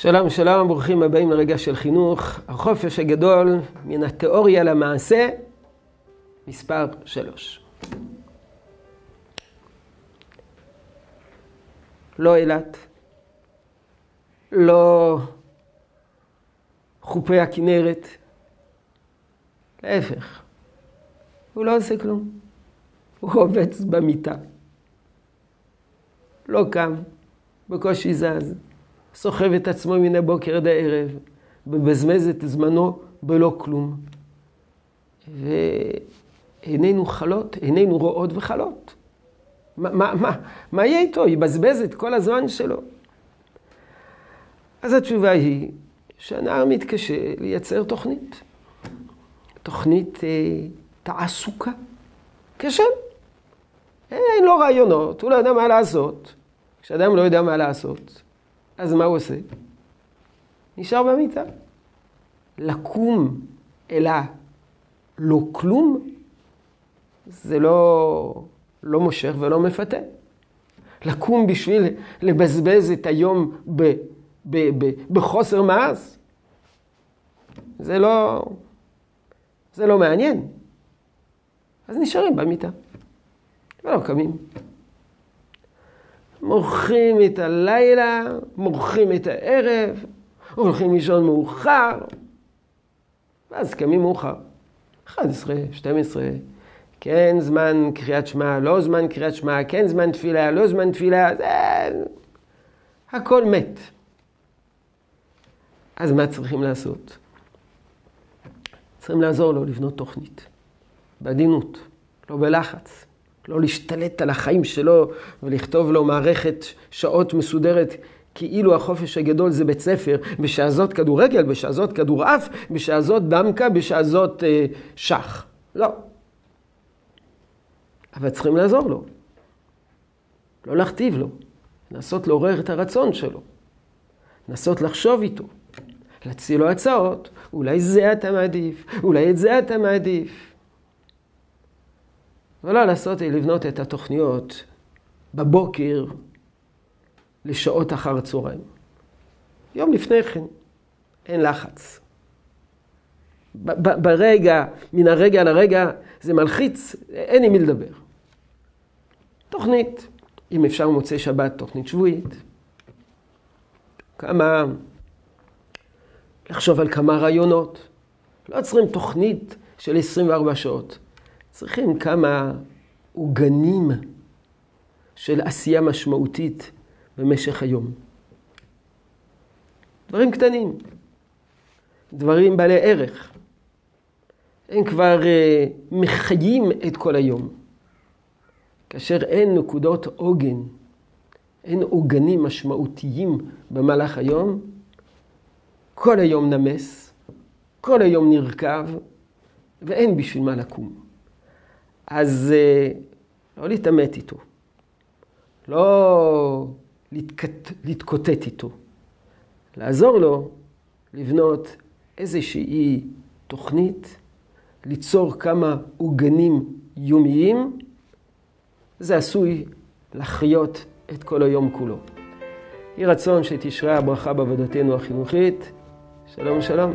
שלום שלום, ברוכים הבאים לרגע של חינוך, החופש הגדול מן התיאוריה למעשה, מספר שלוש. לא אילת, לא חופי הכנרת, להפך, הוא לא עושה כלום, הוא עובד במיטה, לא קם, בקושי זז. סוחב את עצמו מן הבוקר עד הערב, מבזמז את זמנו בלא כלום. ועינינו חלות, עינינו רואות וחלות. מה, מה, מה, מה יהיה איתו? יבזבז את כל הזמן שלו. אז התשובה היא שהנער מתקשה לייצר תוכנית. תוכנית אה, תעסוקה. קשה. אין לו רעיונות, הוא לא יודע מה לעשות. כשאדם לא יודע מה לעשות, אז מה הוא עושה? נשאר במיטה. לקום אלא לא כלום, זה לא, לא מושך ולא מפתה. לקום בשביל לבזבז את היום ב, ב, ב, בחוסר מעש, זה לא, זה לא מעניין. אז נשארים במיטה ולא קמים. מורחים את הלילה, מורחים את הערב, הולכים לישון מאוחר, ואז קמים מאוחר. 11, 12, כן זמן קריאת שמע, לא זמן קריאת שמע, כן זמן תפילה, לא זמן תפילה, זה... הכל מת. אז מה צריכים לעשות? צריכים לעזור לו לבנות תוכנית, בעדינות, לא בלחץ. לא להשתלט על החיים שלו ולכתוב לו מערכת שעות מסודרת כאילו החופש הגדול זה בית ספר, בשעה זאת כדורגל, בשעה זאת כדורעף, בשעה זאת דמקה, בשעה זאת אה, שח. לא. אבל צריכים לעזור לו. לא להכתיב לו. לנסות לעורר את הרצון שלו. לנסות לחשוב איתו. להציע לו הצעות. אולי זה אתה מעדיף, אולי את זה אתה מעדיף. ולא לעשות היא לבנות את התוכניות בבוקר לשעות אחר הצהריים. יום לפני כן, אין לחץ. ברגע, מן הרגע לרגע, זה מלחיץ, אין עם מי לדבר. תוכנית, אם אפשר מוצאי שבת, תוכנית שבועית. כמה, לחשוב על כמה רעיונות. לא צריכים תוכנית של 24 שעות. צריכים כמה עוגנים של עשייה משמעותית במשך היום. דברים קטנים, דברים בעלי ערך. הם כבר uh, מחיים את כל היום. כאשר אין נקודות עוגן, אין עוגנים משמעותיים במהלך היום, כל היום נמס, כל היום נרקב, ואין בשביל מה לקום. אז אה, לא להתעמת איתו, לא להתקט, להתקוטט איתו, לעזור לו לבנות איזושהי תוכנית, ליצור כמה עוגנים יומיים, זה עשוי לחיות את כל היום כולו. יהי רצון שתשרה הברכה בעבודתנו החינוכית. שלום שלום.